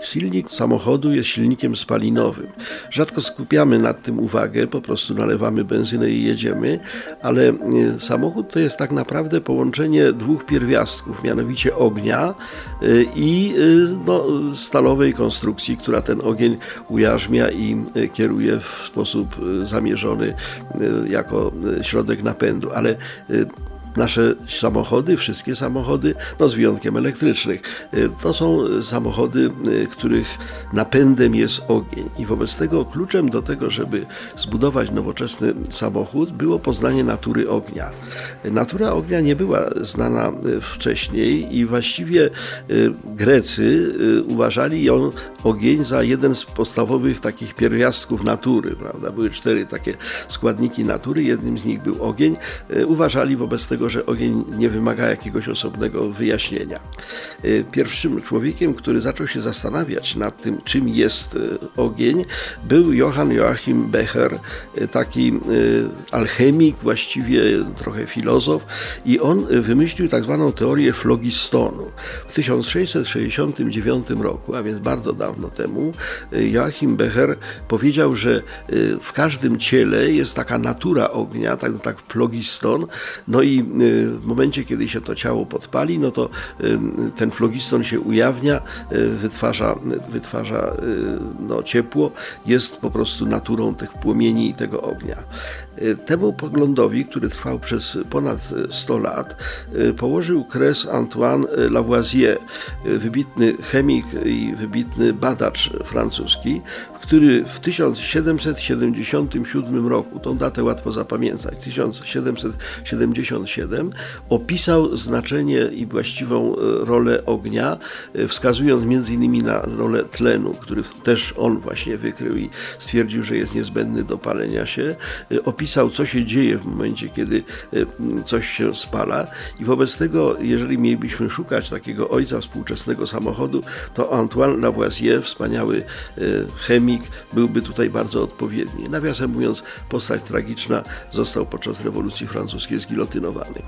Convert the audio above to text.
Silnik samochodu jest silnikiem spalinowym. Rzadko skupiamy nad tym uwagę, po prostu nalewamy benzynę i jedziemy, ale e, samochód to jest tak naprawdę połączenie dwóch pierwiastków, mianowicie ognia e, i e, no, stalowej konstrukcji, która ten ogień ujarzmia i kieruje w sposób zamierzony jako środek napędu. Ale nasze samochody, wszystkie samochody, no z wyjątkiem elektrycznych, y, to są samochody, y, których napędem jest ogień. I wobec tego kluczem do tego, żeby zbudować nowoczesny samochód, było poznanie natury ognia. Natura ognia nie była znana y, wcześniej i właściwie Grecy uważali ją ogień za jeden z podstawowych takich pierwiastków natury. Prawda? Były cztery takie składniki natury, jednym z nich był ogień. Uważali wobec tego, że ogień nie wymaga jakiegoś osobnego wyjaśnienia. E, pierwszym człowiekiem, który zaczął się zastanawiać nad tym, czym jest e, ogień, był Johann Joachim Becher, e, taki alchemik, właściwie trochę filozof, i on wymyślił tak zwaną teorię flogistonu. W 1669 roku, a więc bardzo dawno temu, Joachim Becher powiedział, że w każdym ciele jest taka natura ognia, tak, tak flogiston, no i w momencie, kiedy się to ciało podpali, no to ten flogiston się ujawnia, y, wytwarza, wytwarza y, no, ciepło, jest po prostu naturą tych płomieni i tego ognia. Y, temu poglądowi, który trwał przez ponad 100 lat, położył kres Antoine Lavoisier, wybitny chemik i wybitny badacz francuski, który w 1777 roku, tą datę łatwo zapamiętać, 1777, opisał znaczenie i właściwą e, rolę ognia, e, wskazując m.in. na rolę tlenu, który też on właśnie wykrył i stwierdził, że jest niezbędny do palenia się. E, opisał, co się dzieje w momencie, kiedy coś się spala i wobec tego, jeżeli mielibyśmy szukać takiego ojca współczesnego samochodu, to Antoine Lavoisier, wspaniały chemik, byłby tutaj bardzo odpowiedni. Nawiasem mówiąc, postać tragiczna został podczas rewolucji francuskiej zgilotynowany.